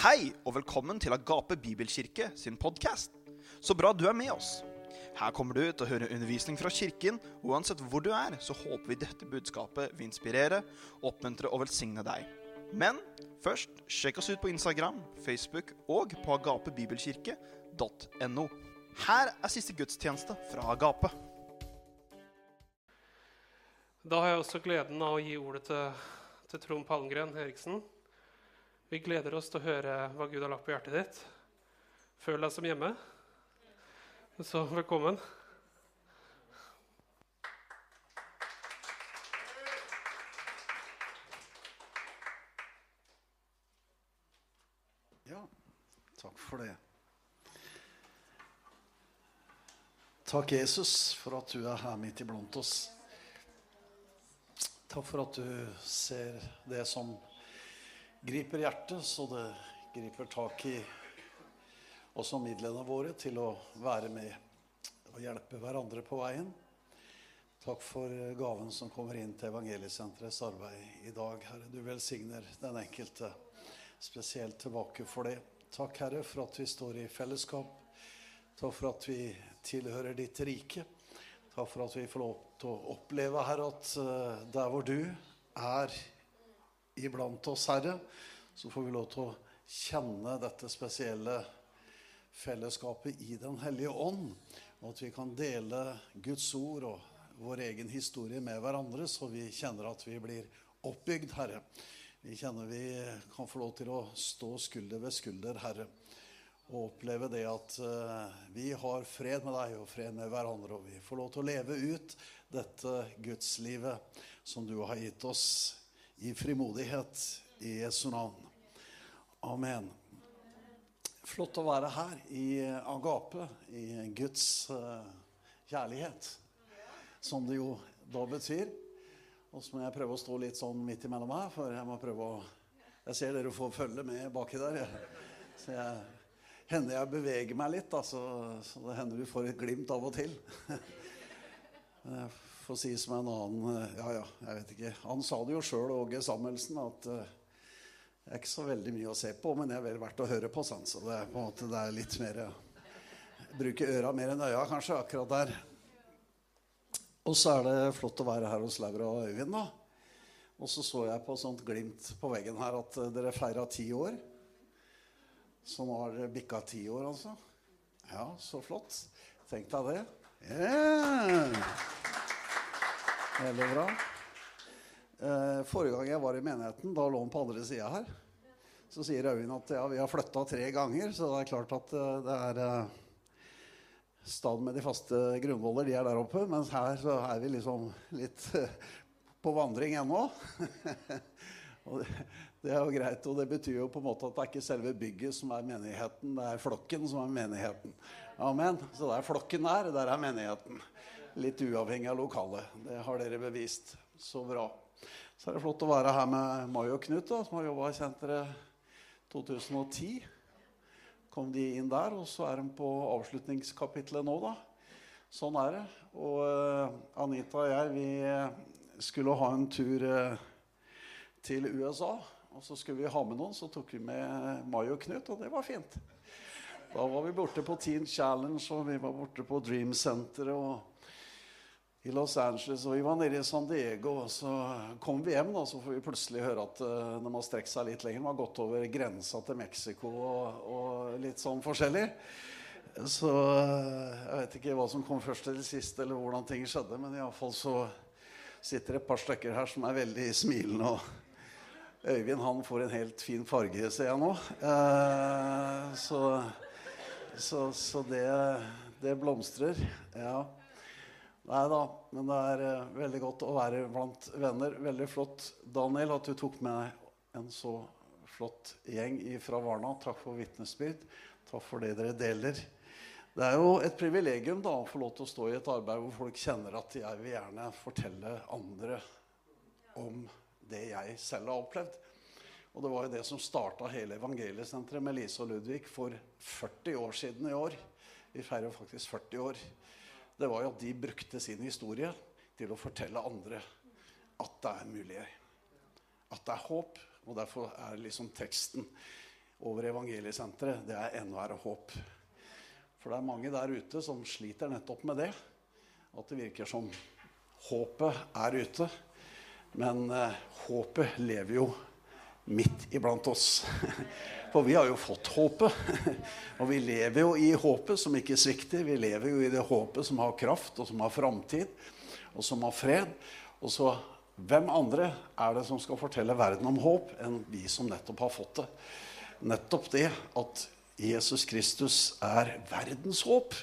Hei og velkommen til Agape Bibelkirke sin podkast. Så bra du er med oss. Her kommer du til å høre undervisning fra kirken, og uansett hvor du er, så håper vi dette budskapet vil inspirere, oppmuntre og velsigne deg. Men først, sjekk oss ut på Instagram, Facebook og på agapebibelkirke.no. Her er siste gudstjeneste fra Agape. Da har jeg også gleden av å gi ordet til, til Trond Palmgren Eriksen. Vi gleder oss til å høre hva Gud har lagt på hjertet ditt. Føl deg som hjemme. Så velkommen. Ja, takk for det. Takk, Jesus, for at du er her midt iblant oss. Takk for at du ser det som griper hjertet, så det griper tak i også midlene våre til å være med og hjelpe hverandre på veien. Takk for gaven som kommer inn til Evangeliesenterets arbeid i dag, Herre. Du velsigner den enkelte spesielt tilbake for det. Takk, Herre, for at vi står i fellesskap. Takk for at vi tilhører ditt rike. Takk for at vi får lov til å oppleve, Herre, at eh, der hvor du er iblant oss, Herre, så får vi lov til å kjenne dette spesielle fellesskapet i Den hellige ånd. Og at vi kan dele Guds ord og vår egen historie med hverandre, så vi kjenner at vi blir oppbygd, Herre. Vi kjenner vi kan få lov til å stå skulder ved skulder, Herre. Og oppleve det at uh, vi har fred med deg og fred med hverandre. Og vi får lov til å leve ut dette gudslivet som du har gitt oss i frimodighet i Jesu navn. Amen. Flott å være her i Agape, i Guds uh, kjærlighet. Som det jo da betyr. Og så må jeg prøve å stå litt sånn midt imellom her, for jeg må prøve å Jeg ser dere får følge med baki der. Så jeg hender jeg beveger meg litt, da, så, så det hender du får et glimt av og til. Jeg å si som en annen Ja, ja, jeg vet ikke. Han sa det jo sjøl, Åge Samuelsen, at uh, det er ikke så veldig mye å se på, men det er vel verdt å høre på. Sånn, så det er på en måte det er litt mer Bruke øra mer enn øya, kanskje, akkurat der. Og så er det flott å være her hos Laura og Øyvind, da. Og så så jeg på sånt glimt på veggen her at dere feira ti år. Så nå har dere bikka ti år, altså. Ja, så flott. Tenk deg det. Yeah. Veldig bra. Eh, forrige gang jeg var i menigheten, da lå han på andre sida her. Så sier Øyvind at ja, vi har flytta tre ganger, så det er klart at uh, det er uh, Staden med de faste grunnvoller, de er der oppe. Mens her så er vi liksom litt på vandring ennå. og det, det er jo greit, og det betyr jo på en måte at det er ikke selve bygget som er menigheten, det er flokken som er menigheten. Amen. Så der flokken der, der er menigheten. Litt uavhengig av lokalet. Det har dere bevist. Så bra. Så er det flott å være her med Mai og Knut, da, som har jobba i senteret 2010. Kom de inn der, og så er de på avslutningskapitlet nå, da. Sånn er det. Og uh, Anita og jeg, vi skulle ha en tur uh, til USA. Og så skulle vi ha med noen, så tok vi med Mai og Knut, og det var fint. Da var vi borte på Teen Challenge, og vi var borte på Dream Center og i Los Angeles. Og vi var nede i San Diego, og så kom vi hjem, da, så får vi plutselig høre at uh, de har strekt seg litt lenger. De har gått over grensa til Mexico og, og litt sånn forskjellig. Så uh, jeg vet ikke hva som kom først eller sist, eller hvordan ting skjedde, men iallfall så sitter det et par stykker her som er veldig smilende. og Øyvind han får en helt fin farge, ser jeg nå. Eh, så, så, så det, det, blomstrer. Ja. Nei da, men det er uh, veldig godt å være blant venner. Veldig flott, Daniel, at du tok med deg en så flott gjeng fra Varna. Takk for vitnesbyrd. Takk for det dere deler. Det er jo et privilegium da, å få lov til å stå i et arbeid hvor folk kjenner at jeg vil gjerne fortelle andre om det jeg selv har opplevd. Og det var jo det som starta hele evangeliesenteret med Lise og Ludvig for 40 år siden i år. Vi feirer faktisk 40 år. Det var jo at de brukte sin historie til å fortelle andre at det er mulig. At det er håp. Og derfor er liksom teksten over Evangeliesenteret, det er ennå er håp. For det er mange der ute som sliter nettopp med det. At det virker som håpet er ute. Men eh, håpet lever jo midt iblant oss. For vi har jo fått håpet. Og vi lever jo i håpet som ikke svikter. Vi lever jo i det håpet som har kraft, og som har framtid, og som har fred. Og så hvem andre er det som skal fortelle verden om håp, enn vi som nettopp har fått det? Nettopp det at Jesus Kristus er verdens håp,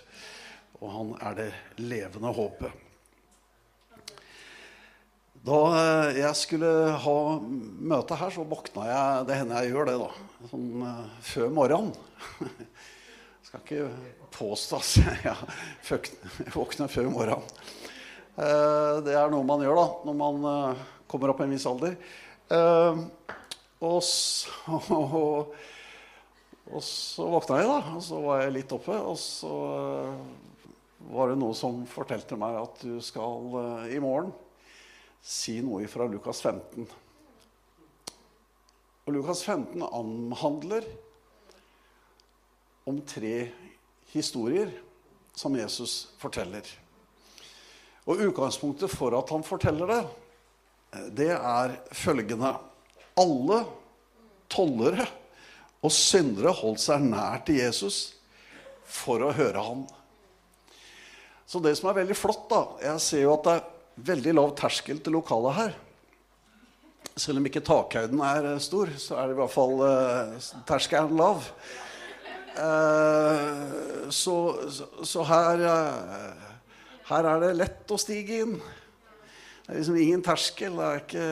og han er det levende håpet. Da eh, jeg skulle ha møte her, så våkna jeg Det hender jeg gjør det, da. Sånn uh, før morgenen. skal ikke påstå at jeg våkner før morgenen. Uh, det er noe man gjør da, når man kommer opp i en viss alder. og så og så våkna jeg, da. Og så var jeg litt oppe. Og så var det noe som fortalte meg at du skal i morgen si noe fra Lukas 15. Og Lukas 15 anhandler om tre historier som Jesus forteller. Og utgangspunktet for at han forteller det, det er følgende Alle tollere og syndere holdt seg nær til Jesus for å høre ham. Så det som er veldig flott, da Jeg ser jo at det er veldig lav terskel til lokalet her. Selv om ikke takhøyden er eh, stor, så er det i hvert fall uh, terskelen lav. Uh, så, så, her, uh, her er det lett å stige inn. Det er liksom ingen terskel. Det er ikke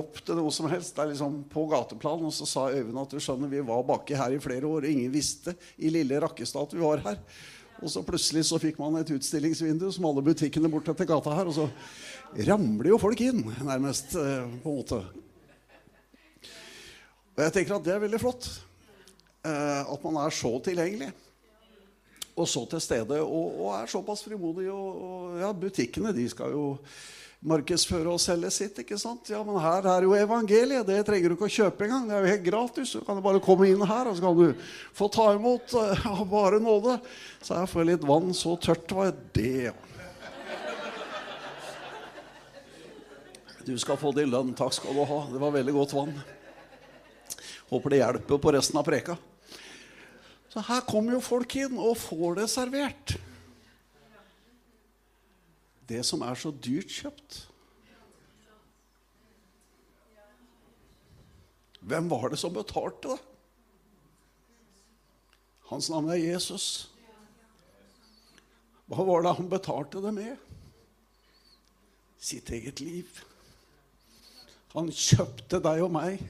opp til noe som helst. Det er liksom på gateplan. Og så sa Øyvind at du skjønner, vi var baki her i flere år, og ingen visste i lille Rakkestad at vi var her. Og så plutselig så fikk man et utstillingsvindu som alle butikkene bortetter gata her. Og så ramler jo folk inn, nærmest, eh, på en måte. Og jeg tenker at det er veldig flott. Eh, at man er så tilgjengelig. Og så til stede. Og, og er såpass frimodig. Og, og ja, butikkene de skal jo markedsføre og selge sitt. ikke sant? Ja, Men her er jo evangeliet. Det trenger du ikke å kjøpe engang. Det er jo helt gratis. Du kan bare komme inn her, og så kan du få ta imot uh, bare nåde. Så jeg får litt vann. Så tørt var det. Du skal få din lønn. Takk skal du ha. Det var veldig godt vann. Håper det hjelper på resten av preka. Så her kommer jo folk inn og får det servert det som er så dyrt kjøpt. Hvem var det som betalte det? Hans navn er Jesus. Hva var det han betalte det med? Sitt eget liv. Han kjøpte deg og meg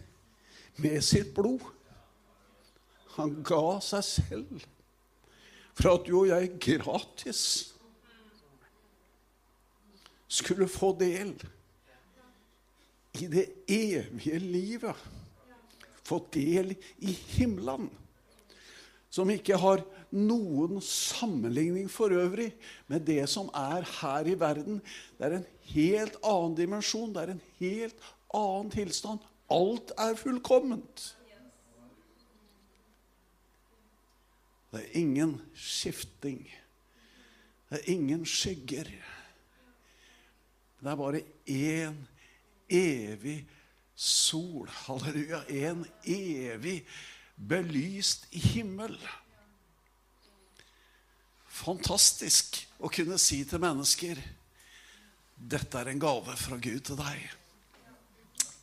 med sitt blod. Han ga seg selv for at du og jeg gratis skulle få del i det evige livet. Få del i himmelen. Som ikke har noen sammenligning for øvrig med det som er her i verden. Det er en helt annen dimensjon, det er en helt annen tilstand. Alt er fullkomment. Det er ingen skifting. Det er ingen skygger. Det er bare én evig sol. Halleluja. En evig belyst himmel. Fantastisk å kunne si til mennesker dette er en gave fra Gud til deg.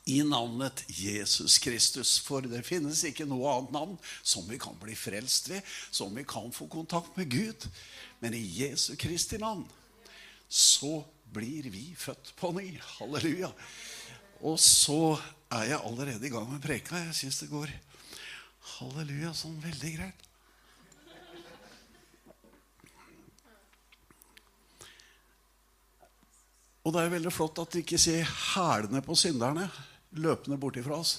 I navnet Jesus Kristus. For det finnes ikke noe annet navn som vi kan bli frelst ved, som vi kan få kontakt med Gud. Men i Jesu Kristi navn så blir vi født på ny. Halleluja. Og så er jeg allerede i gang med preka. Jeg syns det går halleluja sånn veldig greit. Og det er veldig flott at vi ikke ser hælene på synderne løpende borti fra oss.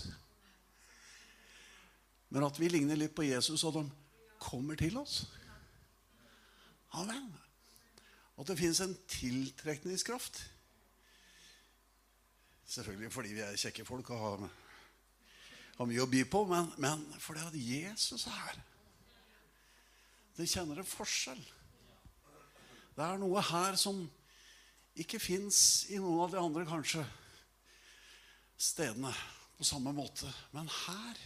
Men at vi ligner litt på Jesus, og de kommer til oss. Amen. At det finnes en tiltrekningskraft. Selvfølgelig fordi vi er kjekke folk og har har mye å by på, men, men fordi at Jesus er her. De kjenner en forskjell. Det er noe her som ikke fins i noen av de andre kanskje stedene på samme måte. Men her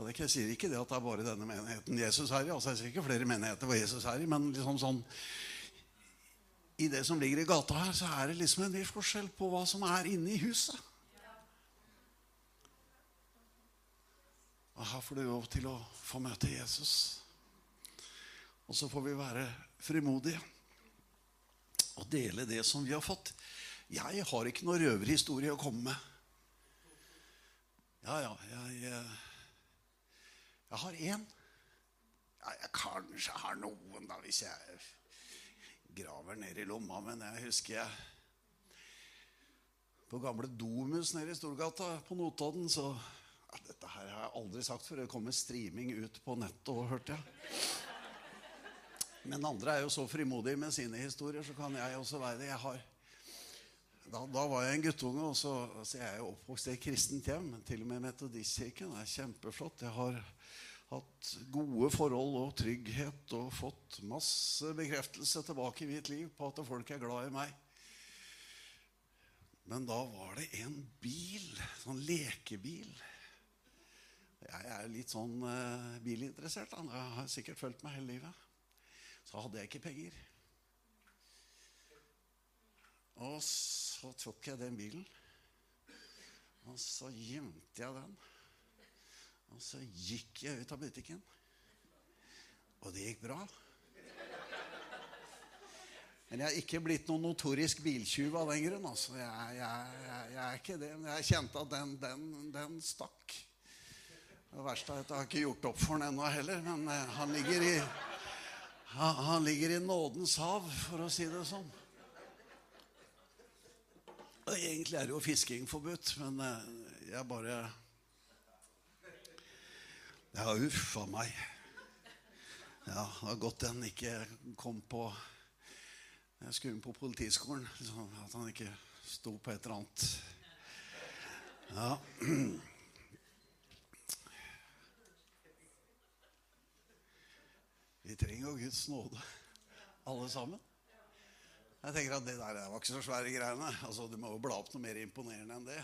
og det, Jeg sier ikke det at det er bare denne menigheten Jesus er i. altså Jeg sier ikke flere menigheter hvor Jesus er i, men liksom sånn i det som ligger i gata her, så er det liksom en viss forskjell på hva som er inne i huset. Og her får du lov til å få møte Jesus. Og så får vi være frimodige og dele det som vi har fått. Jeg har ikke noe røverhistorie å komme med. Ja, ja, jeg, jeg har én. Ja, jeg kanskje har noen, da, hvis jeg graver ned i lomma. Men jeg husker jeg på gamle Domus nede i Storgata på Notodden, så ja, Dette her har jeg aldri sagt før. Det kommer streaming ut på nettet òg, hørte jeg. Men andre er jo så frimodige med sine historier, så kan jeg også være det. Jeg har da, da, var jeg en guttunge, og så altså jeg er jo oppvokst i et kristent hjem. Til og med Metodistkirken er kjempeflott. Jeg har hatt gode forhold og trygghet og fått masse bekreftelse tilbake i mitt liv på at folk er glad i meg. Men da var det en bil, sånn lekebil. Jeg er litt sånn uh, bilinteressert. Da. Jeg har sikkert fulgt meg hele livet. Så hadde jeg ikke penger. Og så tok jeg den bilen, og så gjemte jeg den. Og så gikk jeg ut av butikken. Og det gikk bra. Men jeg er ikke blitt noen notorisk biltyv av den grunn. Altså. Jeg, jeg, jeg, jeg, er ikke det. Men jeg kjente at den, den, den stakk. Det verste er at jeg har ikke gjort opp for den ennå heller. Men uh, han, ligger i, han, han ligger i nådens hav, for å si det sånn. Og egentlig er det jo fisking forbudt, men uh, jeg bare ja, uff a meg. Ja, det var godt den ikke kom på Jeg skulle inn på Politiskolen. Liksom, at han ikke sto på et eller annet. Ja. Vi trenger jo Guds nåde, alle sammen. Jeg tenker at Det der var ikke så svære greiene. Altså, Du må jo bla opp noe mer imponerende enn det.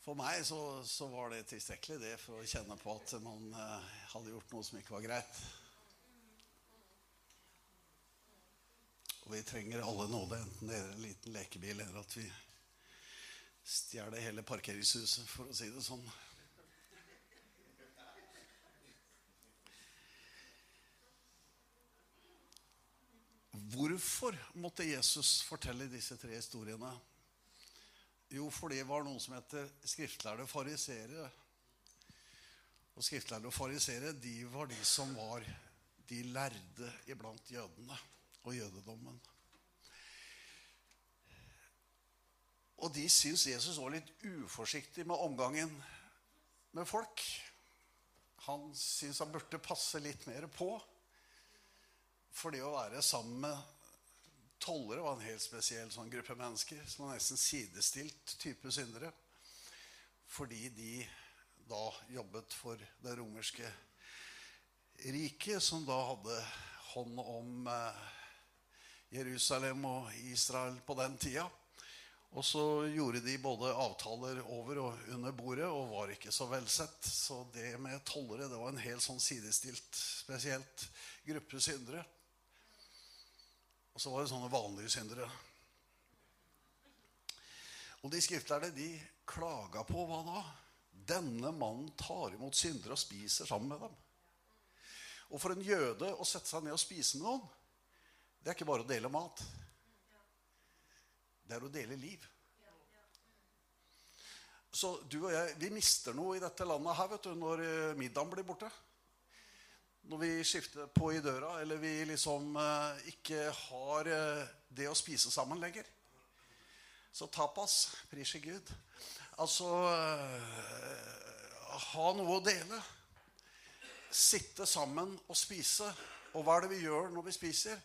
For meg så, så, var det tilstrekkelig det for å kjenne på at man eh, hadde gjort noe som ikke var greit. Og vi trenger alle nåde, enten det er en liten lekebil eller at vi stjeler hele parkeringshuset, for å si det sånn. Hvorfor måtte Jesus fortelle disse tre historiene? Jo, for det var noe som heter skriftlærde farisere. Og skriftlærde og farisere de var de som var de lærde iblant jødene og jødedommen. Og de syns Jesus var litt uforsiktig med omgangen med folk. Han syns han burde passe litt mer på. For det å være sammen med Tollere var en helt spesiell sånn gruppe mennesker som var nesten sidestilt type syndere. Fordi de da jobbet for det romerske riket, som da hadde hånd om eh, Jerusalem og Israel på den tida. Og så gjorde de både avtaler over og under bordet og var ikke så velsett. Så det med tollere det var en helt sånn sidestilt, spesielt gruppe syndere. Og så var det sånne vanlige syndere. Og de skriftlærde de klaga på hva da? Denne mannen tar imot syndere og spiser sammen med dem. Og for en jøde å sette seg ned og spise med noen, det er ikke bare å dele mat. Det er å dele liv. Så du og jeg, vi mister noe i dette landet her vet du, når middagen blir borte når vi skifter på i døra, eller vi liksom eh, ikke har eh, det å spise sammen lenger. Så tapas, pris i Gud. Altså eh, ha noe å dele. Sitte sammen og spise. Og hva er det vi gjør når vi spiser?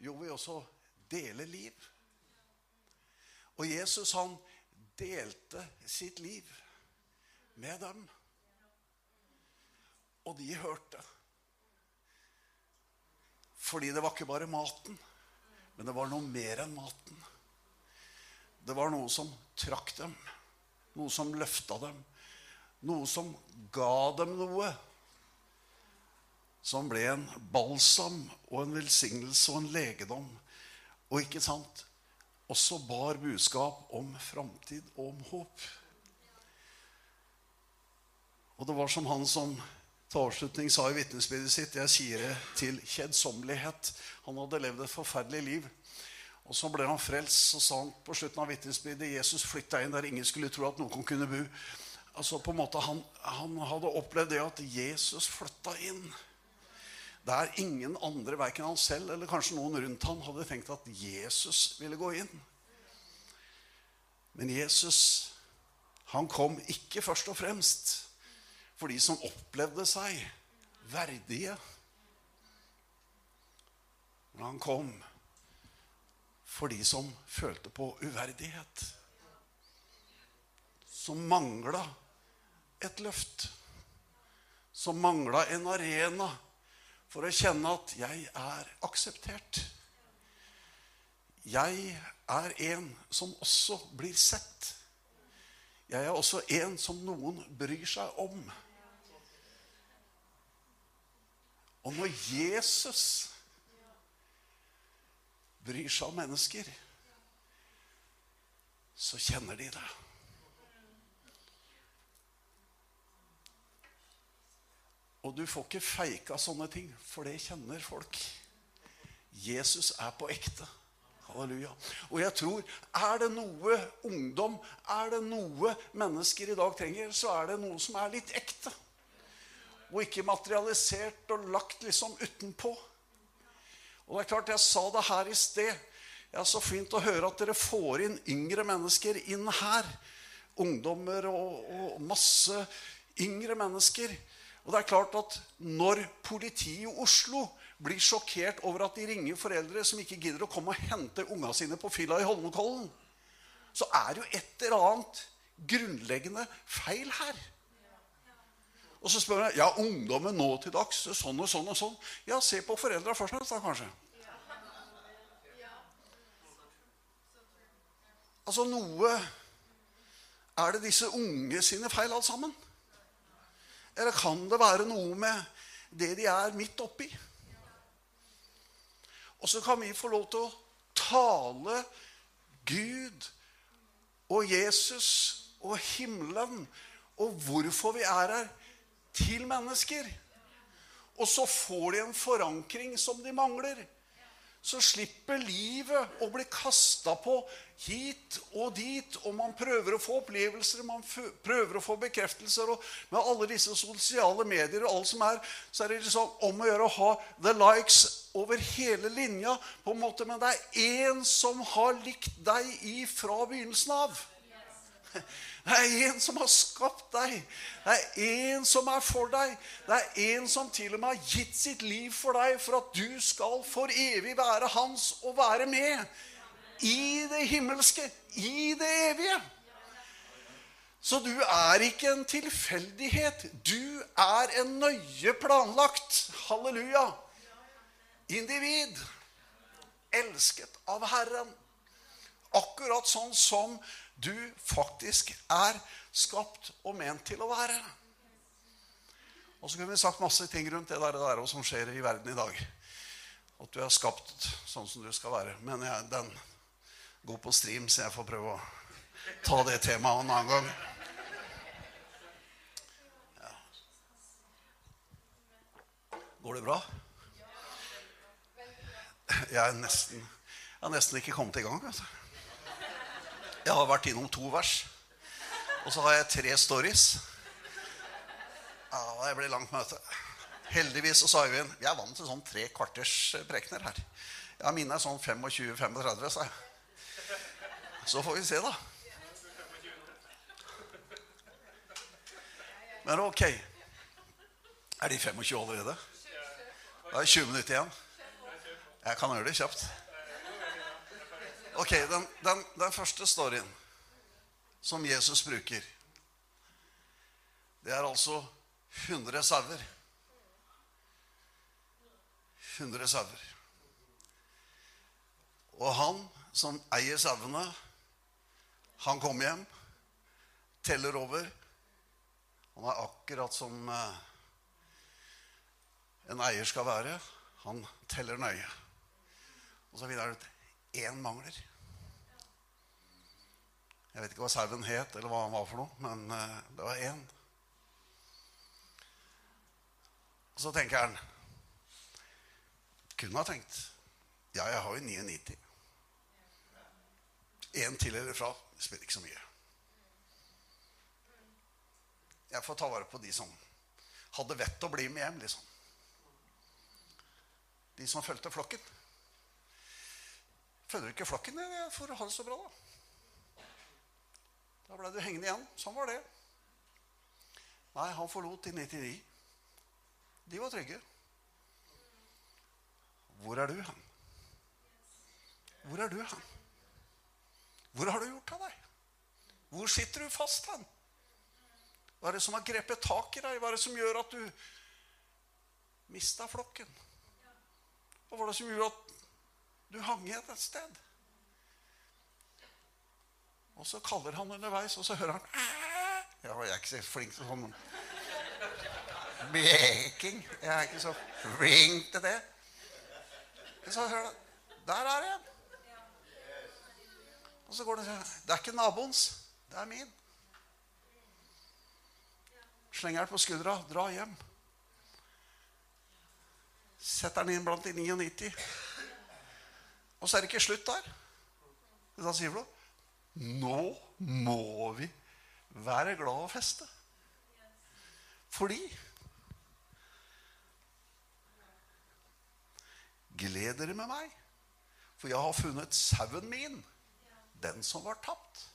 Jo, vi også deler liv. Og Jesus, han delte sitt liv med dem. Og de hørte. Fordi det var ikke bare maten, men det var noe mer enn maten. Det var noe som trakk dem, noe som løfta dem, noe som ga dem noe. Som ble en balsam og en velsignelse og en legedom. Og ikke sant? Også bar budskap om framtid og om håp. Og det var som han som til avslutning sa i vitnesbyrdet sitt Jeg sier det til kjedsommelighet. Han hadde levd et forferdelig liv. Og så ble han frelst, så sa han på slutten av vitnesbyrdet Jesus flytta inn der ingen skulle tro at noen kunne bo. Altså på en måte Han, han hadde opplevd det at Jesus flytta inn. Der ingen andre, verken han selv eller kanskje noen rundt han, hadde tenkt at Jesus ville gå inn. Men Jesus, han kom ikke først og fremst for de som opplevde seg verdige. Men han kom for de som følte på uverdighet. Som mangla et løft. Som mangla en arena for å kjenne at jeg er akseptert. Jeg er en som også blir sett. Jeg er også en som noen bryr seg om. Og når Jesus bryr seg om mennesker, så kjenner de det. Og du får ikke feika sånne ting, for det kjenner folk. Jesus er på ekte. Halleluja. Og jeg tror er det noe ungdom, er det noe mennesker i dag trenger, så er det noe som er litt ekte. Og ikke materialisert og lagt liksom utenpå. Og det er klart, jeg sa det her i sted. Det er så fint å høre at dere får inn yngre mennesker inn her. Ungdommer og, og masse yngre mennesker. Og det er klart at når politiet i Oslo blir sjokkert over at de ringer foreldre som ikke gidder å komme og hente unga sine på fylla i Holmenkollen, så er det jo et eller annet grunnleggende feil her. Og så spør jeg ja, ungdommen nå til dags sånn og sånn og sånn. Ja, se på foreldra først, da, kanskje. Altså noe Er det disse unge sine feil, alt sammen? Eller kan det være noe med det de er midt oppi? Og så kan vi få lov til å tale Gud og Jesus og himmelen og hvorfor vi er her, til mennesker. Og så får de en forankring som de mangler. Så slipper livet å bli kasta på hit og dit, og man prøver å få opplevelser, man prøver å få bekreftelser. Og med alle disse sosiale medier og alt som er, så er det liksom om å gjøre å ha the likes over hele linja. på en måte, Men det er én som har likt deg ifra begynnelsen av. Det er en som har skapt deg. Det er en som er for deg. Det er en som til og med har gitt sitt liv for deg for at du skal for evig være hans og være med i det himmelske, i det evige. Så du er ikke en tilfeldighet. Du er en nøye planlagt halleluja, individ. Elsket av Herren. Akkurat sånn som du faktisk er skapt og ment til å være. Og så kunne vi sagt masse ting rundt det der, det der som skjer i verden i dag. At du er skapt sånn som du skal være. Men jeg, den går på stream, så jeg får prøve å ta det temaet en annen gang. Ja. Går det bra? Jeg er nesten, jeg har nesten ikke kommet i gang. Altså. Jeg har vært innom to vers. Og så har jeg tre stories. Ja, Det blir langt møte. Heldigvis så sa Øyvind vi er vant til sånn tre kvarters prekener her. Ja, mine er sånn 25-35, sa jeg. Så får vi se, da. Men ok. Er de 25 allerede? Da er det 20 minutter igjen. Jeg kan gjøre det kjapt. Ok, den, den, den første storyen som Jesus bruker, Det er altså 100 sauer. 100 sauer. Og han som eier sauene, han kommer hjem, teller over. Han er akkurat som eh, en eier skal være. Han teller nøye. Og så finner han ut én mangler. Jeg vet ikke hva sauen het, eller hva han var for noe, men eh, det var én. Og så tenker han Kunne ha tenkt Ja, jeg har jo 99. Én til eller fra. Det spiller ikke så mye. Jeg får ta vare på de som hadde vett å bli med hjem, liksom. De som fulgte flokken. Følger du ikke flokken, jeg får ha det så bra, da. Da ble du hengende igjen. Sånn var det. Nei, han forlot de 99. De var trygge. Hvor er du hen? Hvor er du hen? Hvor har du gjort av deg? Hvor sitter du fast hen? Hva er det som har grepet tak i deg? Hva er det som gjør at du mista flokken? Hva var det som gjorde at du hang igjen et sted? Og så kaller han underveis, og så hører han Ja, Jeg er ikke så flink til sånn meking. Jeg er ikke så flink til det. Men så hører han Der er en. Og så går det sier Det er ikke naboens, det er min. Slenger den på skuldra, dra hjem. Setter den inn blant de 99. Og så er det ikke slutt der. Da sier Flo nå må vi være glad og feste. Fordi Gled dere med meg, for jeg har funnet sauen min, den som var tapt.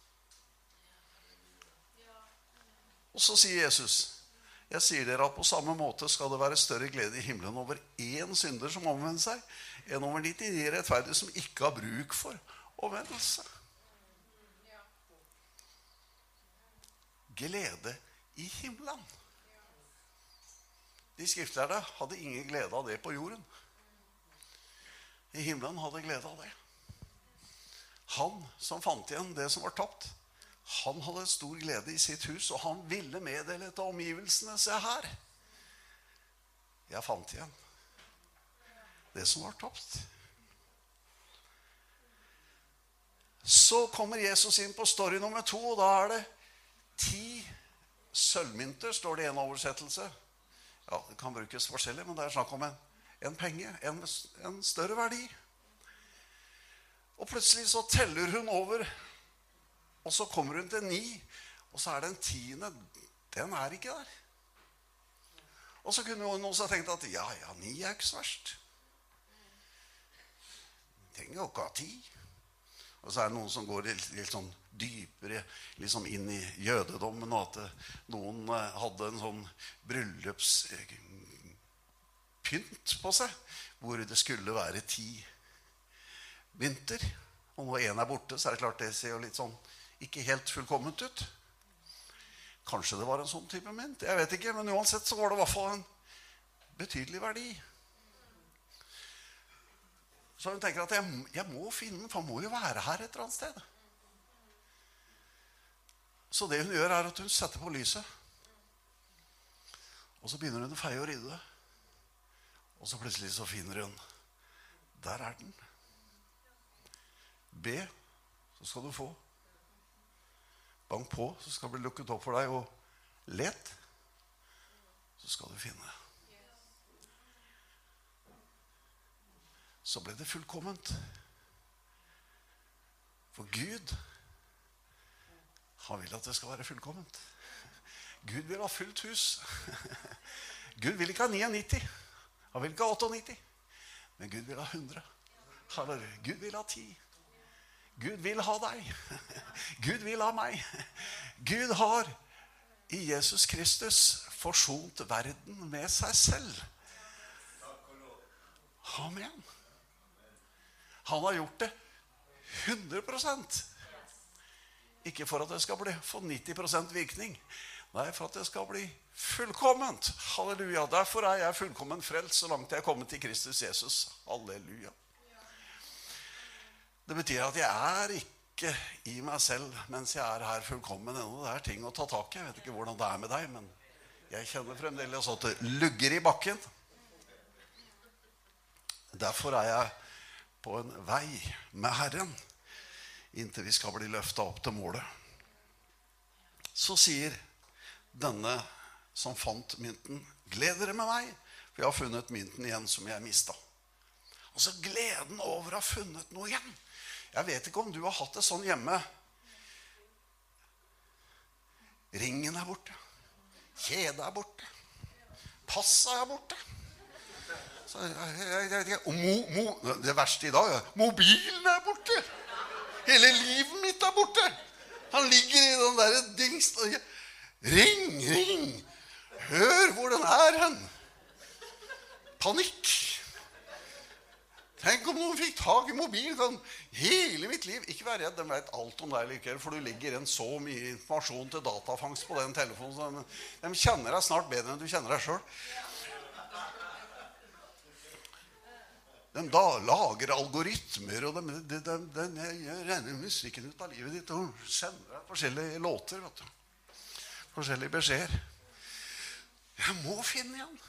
Og så sier Jesus, jeg sier dere at på samme måte skal det være større glede i himmelen over én synder som omvender seg, enn over 99 rettferdige som ikke har bruk for omvendelse. Glede i himmelen. De skriftlærde hadde ingen glede av det på jorden. I himmelen hadde glede av det. Han som fant igjen det som var tapt, han hadde stor glede i sitt hus, og han ville meddele til omgivelsene Se her. Jeg fant igjen det som var tapt. Så kommer Jesus inn på story nummer to, og da er det ti sølvmynter, står det i en oversettelse. Ja, Det kan brukes forskjellig, men det er snakk om en, en penge. En, en større verdi. Og plutselig så teller hun over, og så kommer hun til ni. Og så er den tiende Den er ikke der. Og så kunne hun også tenkt at ja, ja, ni er ikke så verst. Trenger jo ikke ha ti. Og så er det noen som går litt, litt sånn dypere liksom inn i jødedommen. Og at noen eh, hadde en sånn bryllupspynt på seg hvor det skulle være ti mynter. Og når én er borte, så er det klart det ser jo litt sånn ikke helt fullkomment ut. Kanskje det var en sånn type mynt. Jeg vet ikke, Men uansett så var det i hvert fall en betydelig verdi. Så hun tenker at jeg, jeg må finne den, for han må jo være her et eller annet sted. Så det hun gjør, er at hun setter på lyset. Og så begynner hun å feie og rydde. Og så plutselig så finner hun Der er den. Be, så skal du få. Bank på, så skal det bli lukket opp for deg. Og let, så skal du finne. Så ble det fullkomment. For Gud, han vil at det skal være fullkomment. Gud vil ha fullt hus. Gud vil ikke ha 99. Han vil ikke ha 98. Men Gud vil ha 100. Halleluja. Gud vil ha 10. Gud vil ha deg. Gud vil ha meg. Gud har i Jesus Kristus forsont verden med seg selv. Amen. Han har gjort det 100% Ikke for at det skal bli, få 90% virkning. Nei, for at det skal bli fullkomment. Halleluja. Derfor er jeg fullkommen frelst så langt jeg er kommet til Kristus Jesus. Halleluja. Det betyr at jeg er ikke i meg selv mens jeg er her fullkommen ennå. Det er ting å ta tak i. Jeg vet ikke hvordan det er med deg, men jeg kjenner fremdeles at det lugger i bakken. Derfor er jeg på en vei med Herren inntil vi skal bli løfta opp til målet. Så sier denne som fant mynten, 'Gled dere med meg, for jeg har funnet mynten igjen som jeg mista.' Altså gleden over å ha funnet noe igjen. Jeg vet ikke om du har hatt det sånn hjemme. Ringen er borte. Kjedet er borte. Passet er borte. Så, jeg, jeg, jeg, og mo, mo, det verste i dag er mobilen er borte. Hele livet mitt er borte. Han ligger i den derre dingsen. Ring, ring! Hør hvor den er hen! Panikk. Tenk om noen fikk tak i mobilen. Kan hele mitt liv Ikke vær redd, de vet alt om deg likevel, for du ligger igjen så mye informasjon til datafangst på den telefonen. De, de kjenner deg snart bedre enn du kjenner deg sjøl. De da lager algoritmer, og de, de, de, de regner musikken ut av livet ditt og sender deg forskjellige låter. vet du. Forskjellige beskjeder. Jeg må finne igjen.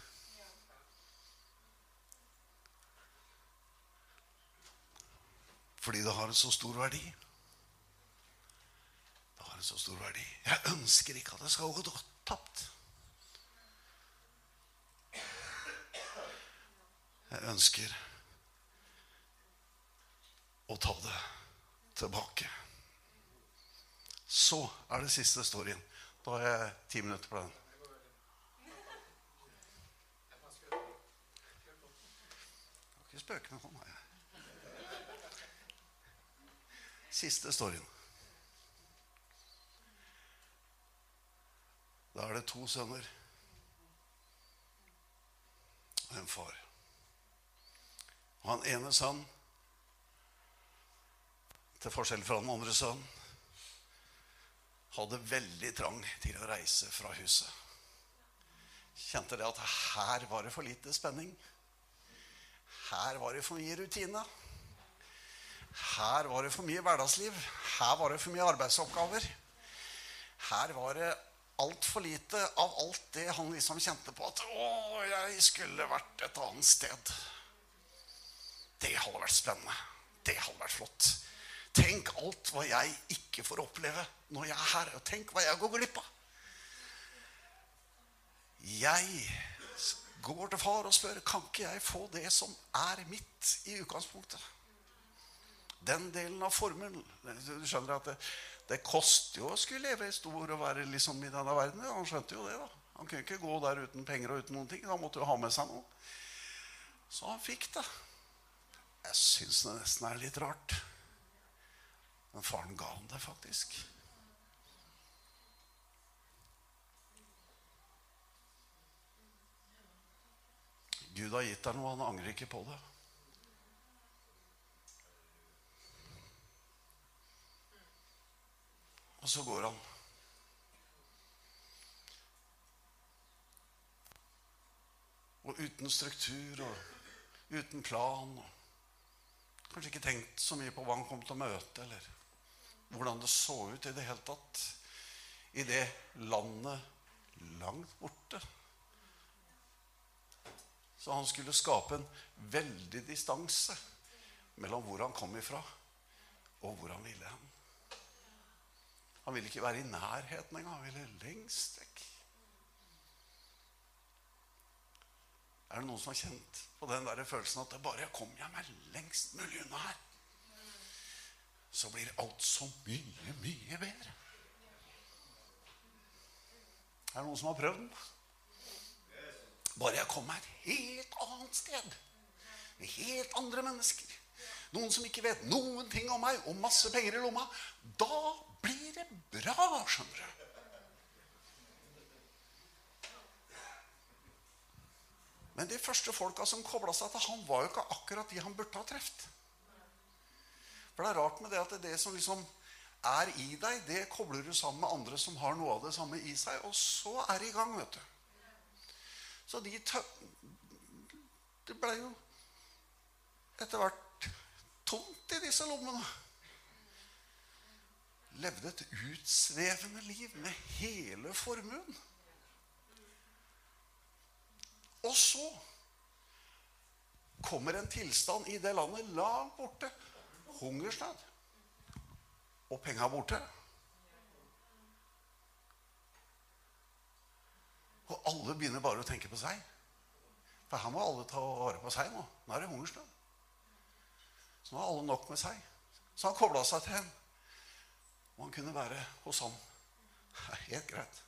Fordi det har en så stor verdi. Det har en så stor verdi. Jeg ønsker ikke at det skal gå tapt. Jeg ønsker å ta det tilbake. Så er det siste storyen. Da har jeg ti minutter på den. Ikke spøke med hånda. Siste storyen. Da er det to sønner og en far. Og han ene sønnen, til forskjell fra den andre sønnen, hadde veldig trang til å reise fra huset. Kjente det at her var det for lite spenning. Her var det for mye rutine. Her var det for mye hverdagsliv. Her var det for mye arbeidsoppgaver. Her var det altfor lite av alt det han liksom kjente på at Å, jeg skulle vært et annet sted. Det hadde vært spennende. Det hadde vært flott. Tenk alt hva jeg ikke får oppleve når jeg er her. Og tenk hva jeg går glipp av. Jeg går til far og spør kan ikke jeg få det som er mitt i utgangspunktet. Den delen av formelen. Du skjønner at det, det koster jo å skulle leve i stor og være liksom i denne verden. Han skjønte jo det. da. Han kunne ikke gå der uten penger og uten noen ting. Da måtte jo ha med seg noe. Så han fikk det. Jeg syns det nesten er litt rart. Men faren ga han det faktisk. Gud har gitt deg noe, han angrer ikke på det. Og så går han. Og uten struktur og uten plan. Og kanskje ikke tenkt så mye på hva han kom til å møte, eller hvordan det så ut i det hele tatt. I det landet langt borte. Så han skulle skape en veldig distanse mellom hvor han kom ifra, og hvor han ville hen. Han ville ikke være i nærheten engang. Han ville lengst vekk. Er det noen som har kjent på den der følelsen at det bare jeg kommer meg lengst mulig unna her, så blir alt så mye, mye bedre? Er det noen som har prøvd den? Bare jeg kommer et helt annet sted. Med helt andre mennesker. Noen som ikke vet noen ting om meg, og masse penger i lomma. Da blir det bra, skjønner du. Men de første folka som kobla seg til han, var jo ikke akkurat de han burde ha truffet. For det er rart med det at det, som liksom er i deg, det kobler du sammen med andre som har noe av det samme i seg. Og så er det i gang, vet du. Så de tø Det ble jo etter hvert tomt i disse lommene. Levde et utsvevende liv med hele formuen. Og så kommer en tilstand i det landet langt borte. Hungersnød. Og penga borte. Og alle begynner bare å tenke på seg. For her må alle ta vare på seg nå. Nå er det hungersnød. Så nå har alle nok med seg. Så han kobla seg til en. Og han kunne være hos ham. Helt greit.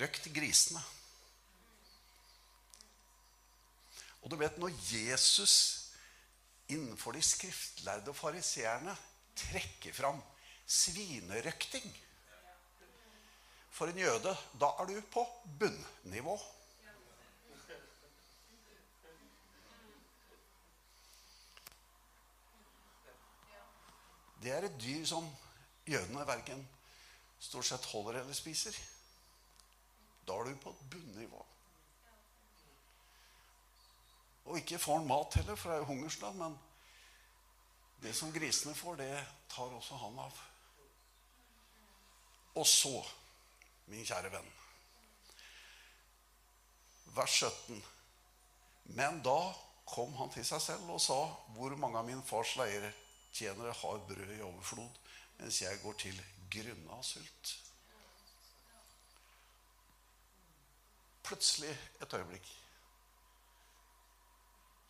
Røkt grisene. Og du vet, når Jesus innenfor de skriftlærde og fariseerne trekker fram svinerøkting For en jøde, da er du på bunnivå. Det er et dyr som jødene verken stort sett holder eller spiser. Da er du på bunnivå. Og ikke får han mat heller, for det er jo hungersnød. Men det som grisene får, det tar også han av. Og så, min kjære venn, vers 17. Men da kom han til seg selv og sa, hvor mange av min fars leirtjenere har brød i overflod, mens jeg går til grunne av sult. Plutselig et øyeblikk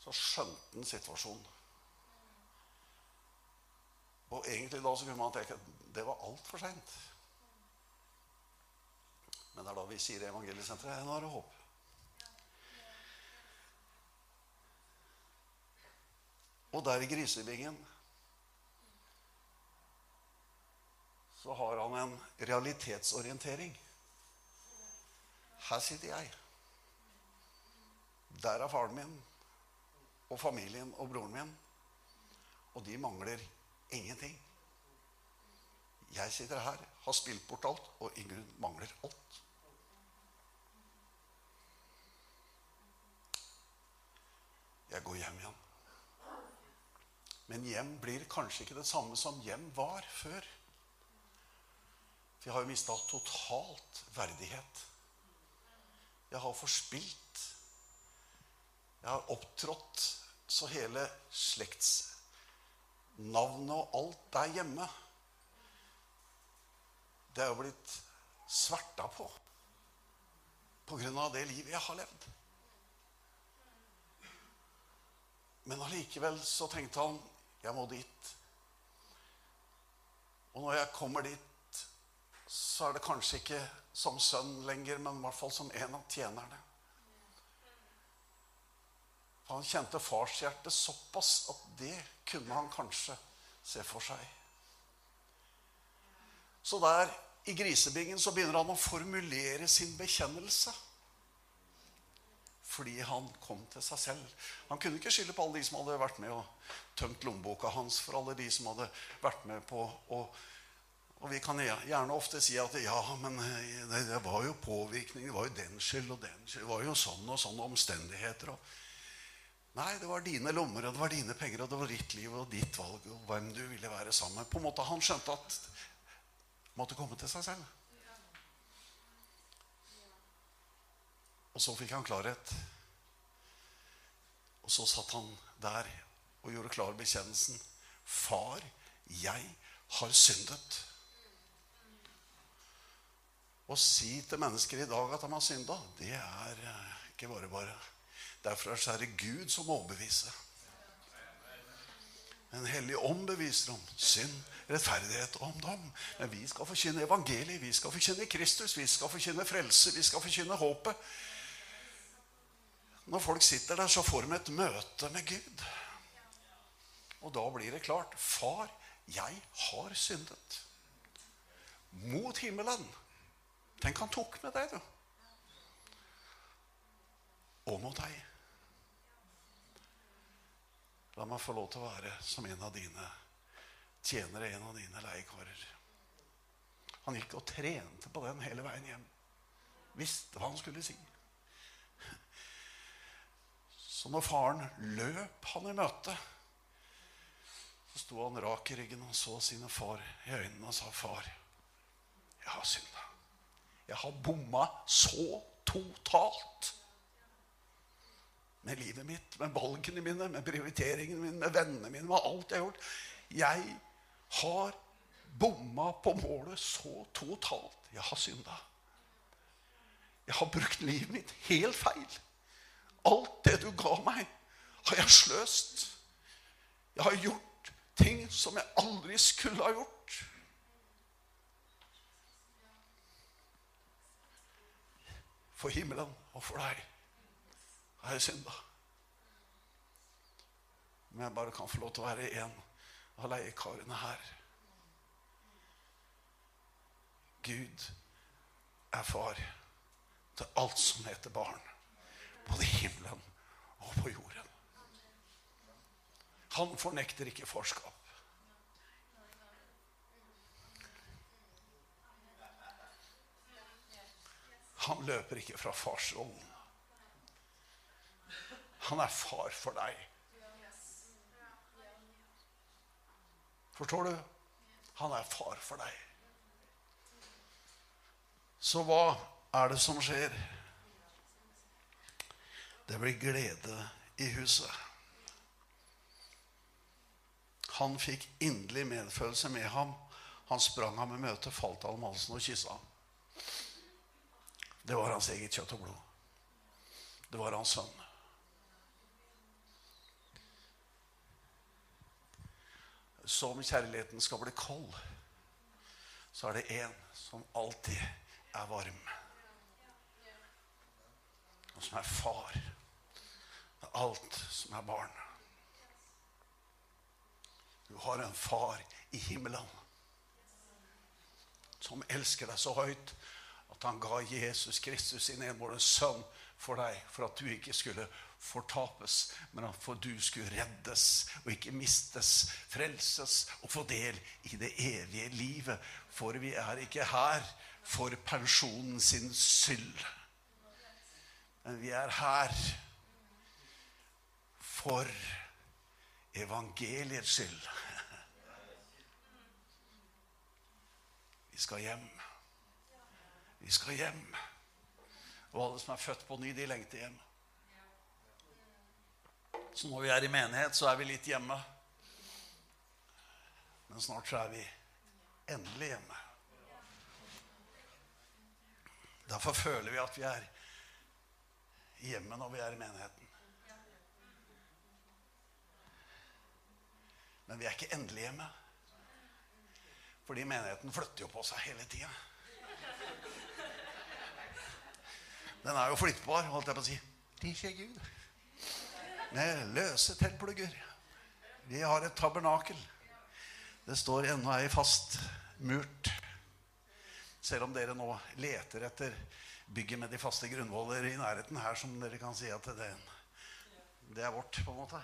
så skjønte han situasjonen. Og egentlig da så kunne man tenke at det var altfor seint. Men det er da vi sier i Evangeliesenteret nå er det håp. Og der i grisebingen så har han en realitetsorientering. Her sitter jeg. Der er faren min og familien og broren min. Og de mangler ingenting. Jeg sitter her, har spilt bort alt, og Ingunn mangler alt. Jeg går hjem igjen. Men hjem blir kanskje ikke det samme som hjem var før. For jeg har jo mista totalt verdighet. Jeg har forspilt. Jeg har opptrådt så hele slektsnavnet og alt der hjemme Det er jo blitt sverta på på grunn av det livet jeg har levd. Men allikevel så tenkte han jeg må dit. Og når jeg kommer dit, så er det kanskje ikke som sønn lenger, men i hvert fall som en av tjenerne. Han kjente farshjertet såpass at det kunne han kanskje se for seg. Så der i grisebingen så begynner han å formulere sin bekjennelse. Fordi han kom til seg selv. Han kunne ikke skylde på alle de som hadde vært med og tømt lommeboka hans. For alle de som hadde vært med på å og vi kan gjerne ofte si at ja, men det, det var jo påvirkning. Det var jo den skyld og den skyld. Det var jo sånn og sånne omstendigheter. Og Nei, det var dine lommer, og det var dine penger, og det var ditt liv og ditt valg. og hvem du ville være sammen med. På en måte Han skjønte at måtte komme til seg selv. Og så fikk han klarhet. Og så satt han der og gjorde klar bekjennelsen. Far, jeg har syndet. Å si til mennesker i dag at de har synda, det er eh, ikke bare bare. Derfor er det Gud som overbeviser. En hellig ånd beviser om synd, rettferdighet og om dom. Men vi skal forkynne evangeliet, vi skal forkynne Kristus, vi skal forkynne frelse, vi skal forkynne håpet. Når folk sitter der, så får de et møte med Gud. Og da blir det klart Far, jeg har syndet. Mot himmelen. Tenk, han tok med deg, du. Og mot deg. La meg få lov til å være som en av dine tjenere, en av dine leiekarer. Han gikk og trente på den hele veien hjem. Visste hva han skulle si. Så når faren løp han i møte, så sto han rak i ryggen og så sine far i øynene og sa, 'Far, jeg har synda. Jeg har bomma så totalt.' Med livet mitt, med valgene mine, med prioriteringene mine, med vennene mine, med alt jeg har gjort. Jeg har bomma på målet så totalt. Jeg har synda. Jeg har brukt livet mitt helt feil. Alt det du ga meg, har jeg sløst. Jeg har gjort ting som jeg aldri skulle ha gjort. For himmelen og for deg har jeg synda. Men jeg bare kan få lov til å være en av leiekarene her. Gud er far til alt som heter barn. Både i himmelen og på jorden. Han fornekter ikke farskap. Han løper ikke fra farsrollen. Han er far for deg. Forstår du? Han er far for deg. Så hva er det som skjer? Det blir glede i huset. Han fikk inderlig medfølelse med ham. Han sprang ham i møte, falt ham om halsen og kyssa ham. Det var hans eget kjøtt og blod. Det var hans sønn. Så om kjærligheten skal bli kold, så er det én som alltid er varm. Og som er far med alt som er barn. Du har en far i himmelen som elsker deg så høyt at han ga Jesus Kristus sin enbårne sønn for deg, for at du ikke skulle fortapes, men at for du skulle reddes og ikke mistes, frelses og få del i det evige livet. For vi er ikke her for pensjonen sin skyld. Men vi er her for evangeliets skyld. Vi skal hjem. Vi skal hjem. Og alle som er født på ny, de lengter hjem. Så når vi er i menighet, så er vi litt hjemme. Men snart så er vi endelig hjemme. Derfor føler vi at vi er hjemme når vi er i menigheten. Men vi er ikke endelig hjemme. Fordi menigheten flytter jo på seg hele tida. Den er jo flyttbar, holdt jeg på å si. Skjer Gud. Med løse teltplugger. Vi har et tabernakel. Det står ennå ei fast murt. Selv om dere nå leter etter bygget med de faste grunnvoller i nærheten her, som dere kan si at det, det er vårt, på en måte.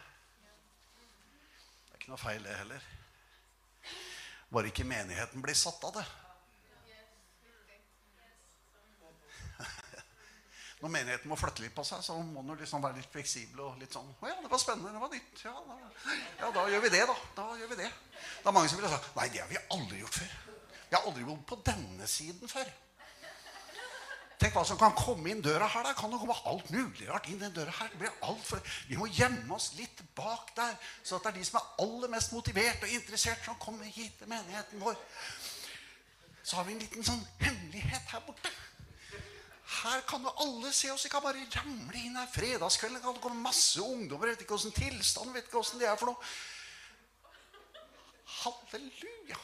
Det er ikke noe feil, det heller. Bare ikke menigheten blir satt av det. Når menigheten må flytte litt på seg, så må den liksom være litt fleksibel. og litt sånn, å ja, det var spennende, det var nytt. Ja da, ja, da gjør vi det, da. Da gjør vi det. Det er mange som ville sagt nei, det har vi aldri gjort før. Vi har aldri bodd på denne siden før. Tenk hva som kan komme inn døra her. da. Kan det komme alt mulig rart inn den døra her? Det blir alt for... Vi må gjemme oss litt bak der, så at det er de som er aller mest motivert og interessert, som kommer hit til menigheten vår. Så har vi en liten sånn hemmelighet her borte. Her kan jo alle se oss. Vi kan bare ramle inn her fredagskvelden. kan det komme masse ungdommer. Vet ikke åssen tilstand, vet ikke åssen det er for noe. Halleluja.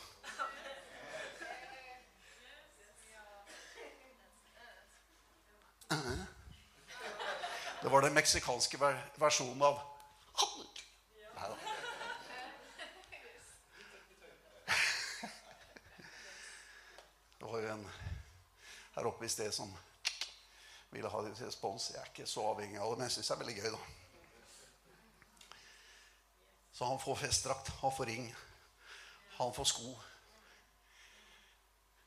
Det var den meksikanske versjonen av halleluja. Det var jo en her oppe i sted som ville ha respons. Jeg er ikke så avhengig av det, men jeg syns det er veldig gøy, da. Så han får festdrakt, han får ring. Han får sko.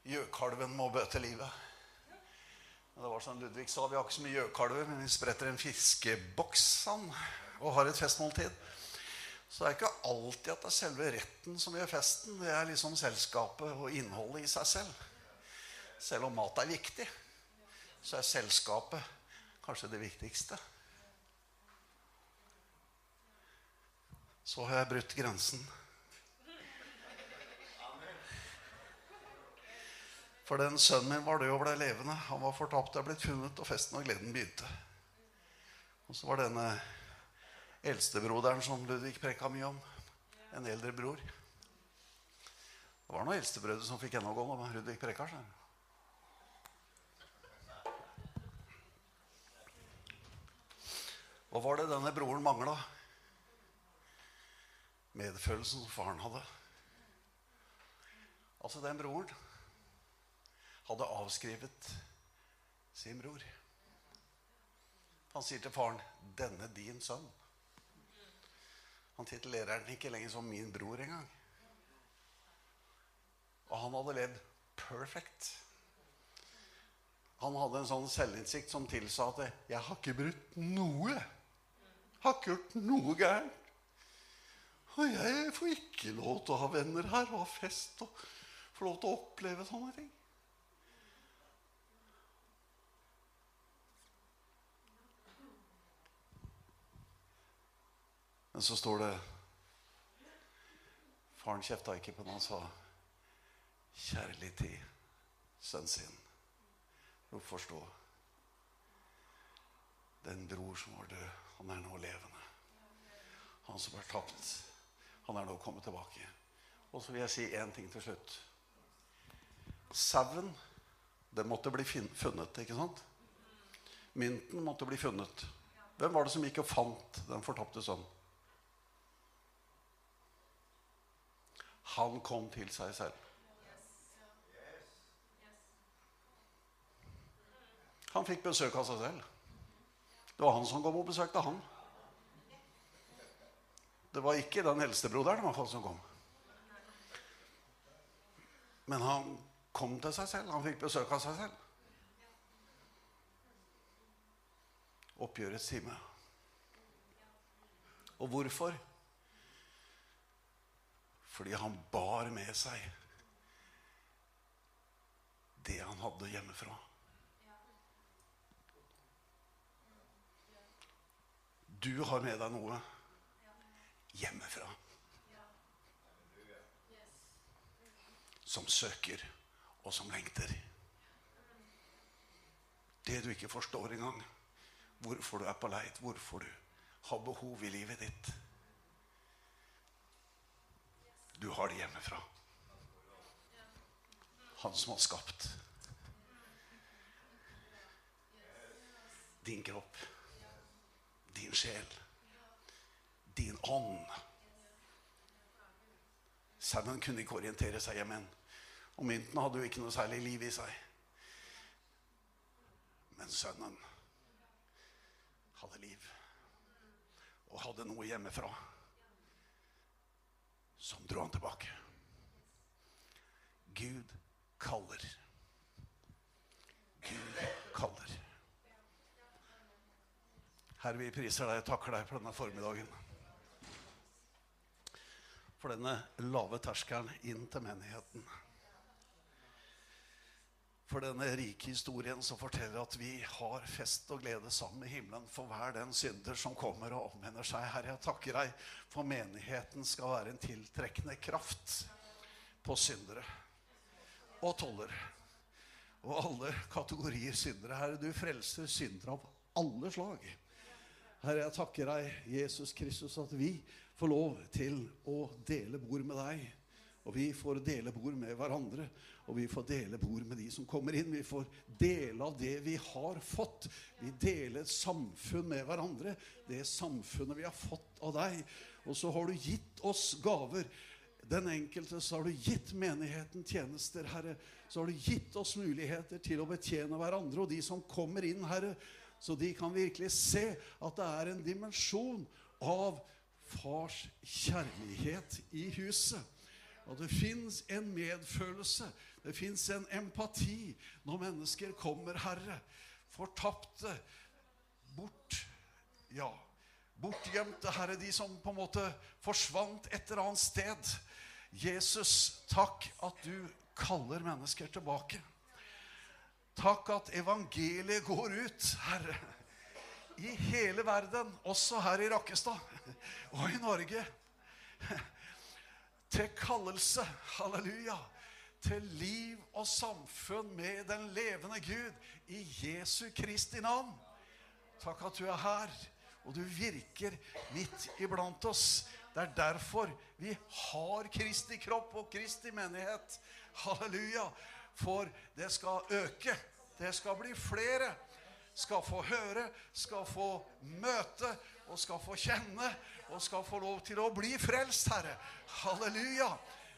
Gjøkalven må bøte livet. Det var som Ludvig sa, Vi har ikke så mye gjøkalver, men vi spretter en fiskeboks han, og har et festmåltid. Så det er ikke alltid at det er selve retten som gjør festen. Det er liksom selskapet og innholdet i seg selv. Selv om mat er viktig, så er selskapet kanskje det viktigste. Så har jeg brutt grensen. For den sønnen min var død og ble levende. Han var fortapt og blitt funnet, og festen og gleden begynte. Og så var denne eldstebroderen som Ludvig preka mye om, en eldre bror. Det var noen eldstebrødre som fikk gjennomgå når Ludvig preka. Hva var det denne broren mangla? Medfølelsen som faren hadde. Altså, den broren hadde avskrevet sin bror. Han sier til faren 'Denne din sønn'. Han titulerer den ikke lenger som 'min bror' engang. Og han hadde levd perfect. Han hadde en sånn selvinnsikt som tilsa at 'jeg har ikke brutt noe'. Har ikke gjort noe gærent. Og jeg får ikke lov til å ha venner her og ha fest og få lov til å oppleve sånne ting. Men så står det Faren kjefta ikke på når han sa kjærlig til sønnen sin. Du forstå. Den bror som var død, han er nå levende. Han som er tapt, han er nå kommet tilbake. Og så vil jeg si én ting til slutt. Sauen, den måtte bli funnet, ikke sant? Mynten måtte bli funnet. Hvem var det som gikk og fant den fortapte sønnen? Han kom til seg selv. Han fikk besøk av seg selv. Det var han som kom og besøkte han. Det var ikke den eldstebroderen i hvert fall som kom. Men han kom til seg selv. Han fikk besøk av seg selv. Oppgjørets time. Og hvorfor? Fordi han bar med seg det han hadde hjemmefra. Du har med deg noe hjemmefra som søker, og som lengter. Det du ikke forstår engang, hvorfor du er på leit, hvorfor du har behov i livet ditt. Du har det hjemmefra. Han som har skapt din kropp, din sjel, din ånd. Sauen kunne ikke orientere seg hjemme. Og mynten hadde jo ikke noe særlig liv i seg. Men sønnen hadde liv og hadde noe hjemmefra som dro han tilbake. Gud kaller. Gud kaller. Herre, vi priser deg og takker deg for denne formiddagen. For denne lave terskelen inn til menigheten for denne rike historien som forteller at vi har fest og glede sammen med himmelen for hver den synder som kommer og omvender seg. Herre, jeg takker deg for menigheten skal være en tiltrekkende kraft på syndere og tollere. Og alle kategorier syndere. Herre, du frelser syndere av alle slag. Herre, jeg takker deg, Jesus Kristus, at vi får lov til å dele bord med deg. Og vi får dele bord med hverandre. Og vi får dele bord med de som kommer inn. Vi får dele av det vi har fått. Vi deler et samfunn med hverandre. Det samfunnet vi har fått av deg. Og så har du gitt oss gaver. Den enkelte så har du gitt menigheten tjenester, Herre. Så har du gitt oss muligheter til å betjene hverandre. Og de som kommer inn, Herre, så de kan virkelig se at det er en dimensjon av fars kjærlighet i huset. Og det fins en medfølelse, det fins en empati når mennesker kommer, Herre. Fortapte, bort Ja, bortgjemte, Herre, de som på en måte forsvant et eller annet sted. Jesus, takk at du kaller mennesker tilbake. Takk at evangeliet går ut, Herre, i hele verden, også her i Rakkestad og i Norge. Til kallelse, halleluja, til liv og samfunn med den levende Gud i Jesu Kristi navn. Takk at du er her, og du virker midt iblant oss. Det er derfor vi har Kristi kropp og Kristi menighet. Halleluja. For det skal øke. Det skal bli flere. Skal få høre, skal få møte og skal få kjenne og skal få lov til å bli frelst, Herre. Halleluja.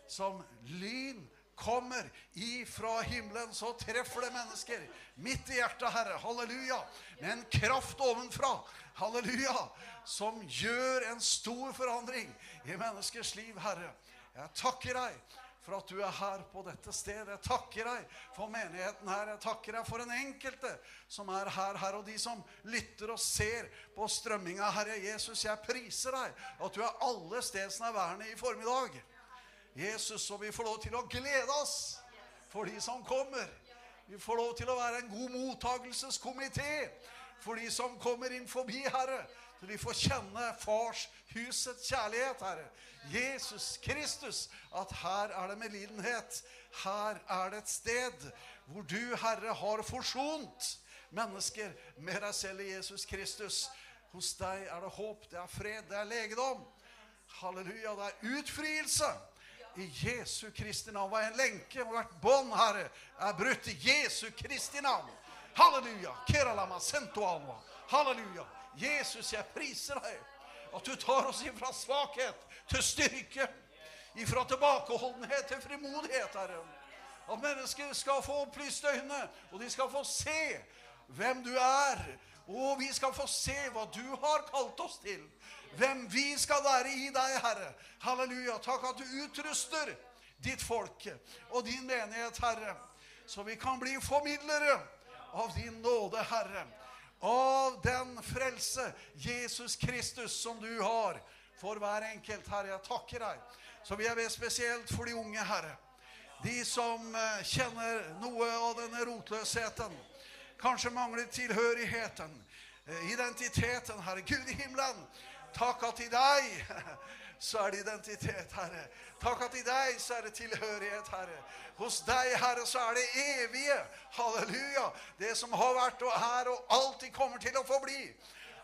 Som lyn kommer ifra himmelen, så treffer det mennesker midt i hjertet, Herre. Halleluja. Med en kraft ovenfra. Halleluja. Som gjør en stor forandring i menneskers liv, Herre. Jeg takker deg for at du er her på dette stedet. Jeg takker deg for menigheten her. Jeg takker deg for den enkelte som er her, her og de som lytter og ser på strømminga. Herre Jesus, jeg priser deg at du er alle stedsnærværende i formiddag. Jesus, og vi får lov til å glede oss for de som kommer. Vi får lov til å være en god mottagelseskomité for de som kommer inn forbi, Herre. Så de får kjenne fars husets kjærlighet, Herre. Jesus Kristus, at her er det medlidenhet. Her er det et sted hvor du, Herre, har forsont mennesker med deg selv i Jesus Kristus. Hos deg er det håp, det er fred, det er legedom. Halleluja, det er utfrielse. I Jesu Kristi navn. Hva en lenke og hvert bånd, Herre, er brutt i Jesu Kristi navn. Halleluja. Keralama sentualma. Halleluja. Jesus, jeg priser deg at du tar oss ifra svakhet til styrke, ifra tilbakeholdenhet til frimodighet, Herre. At mennesker skal få opplyste øyne, og de skal få se hvem du er. Og vi skal få se hva du har kalt oss til. Hvem vi skal være i deg, Herre. Halleluja. Takk at du utruster ditt folk og din menighet, Herre. Så vi kan bli formidlere av din nåde, Herre av den frelse, Jesus Kristus, som du har for hver enkelt, Herre. Jeg takker deg. Så vil jeg be spesielt for de unge, Herre. De som eh, kjenner noe av denne rotløsheten. Kanskje mangler tilhørigheten, eh, identiteten, Herre. Gud i himmelen, takk at i deg så er det identitet, Herre. Takk at i deg så er det tilhørighet, Herre. Hos deg, Herre, så er det evige. Halleluja. Det som har vært og er og alltid kommer til å forbli.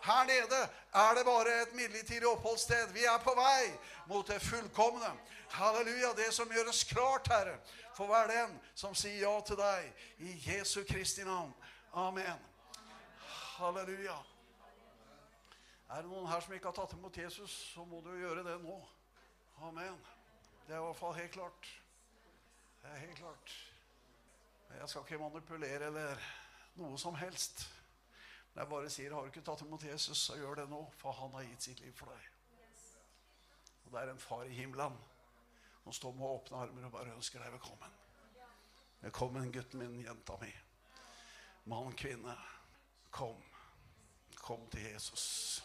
Her nede er det bare et midlertidig oppholdssted. Vi er på vei mot det fullkomne. Halleluja. Det som gjøres klart, Herre, for hver den som sier ja til deg. I Jesu Kristi navn. Amen. Halleluja. Er det noen her som ikke har tatt imot Jesus, så må du gjøre det nå. Amen. Det er i hvert fall helt klart. Det er helt klart. Jeg skal ikke manipulere eller noe som helst. Men jeg bare sier, har du ikke tatt imot Jesus, så gjør det nå, for han har gitt sitt liv for deg. Og det er en far i himmelen som står med åpne armer og bare ønsker deg velkommen. Velkommen, gutten min, jenta mi. Mann, kvinne. Kom. Kom til Jesus.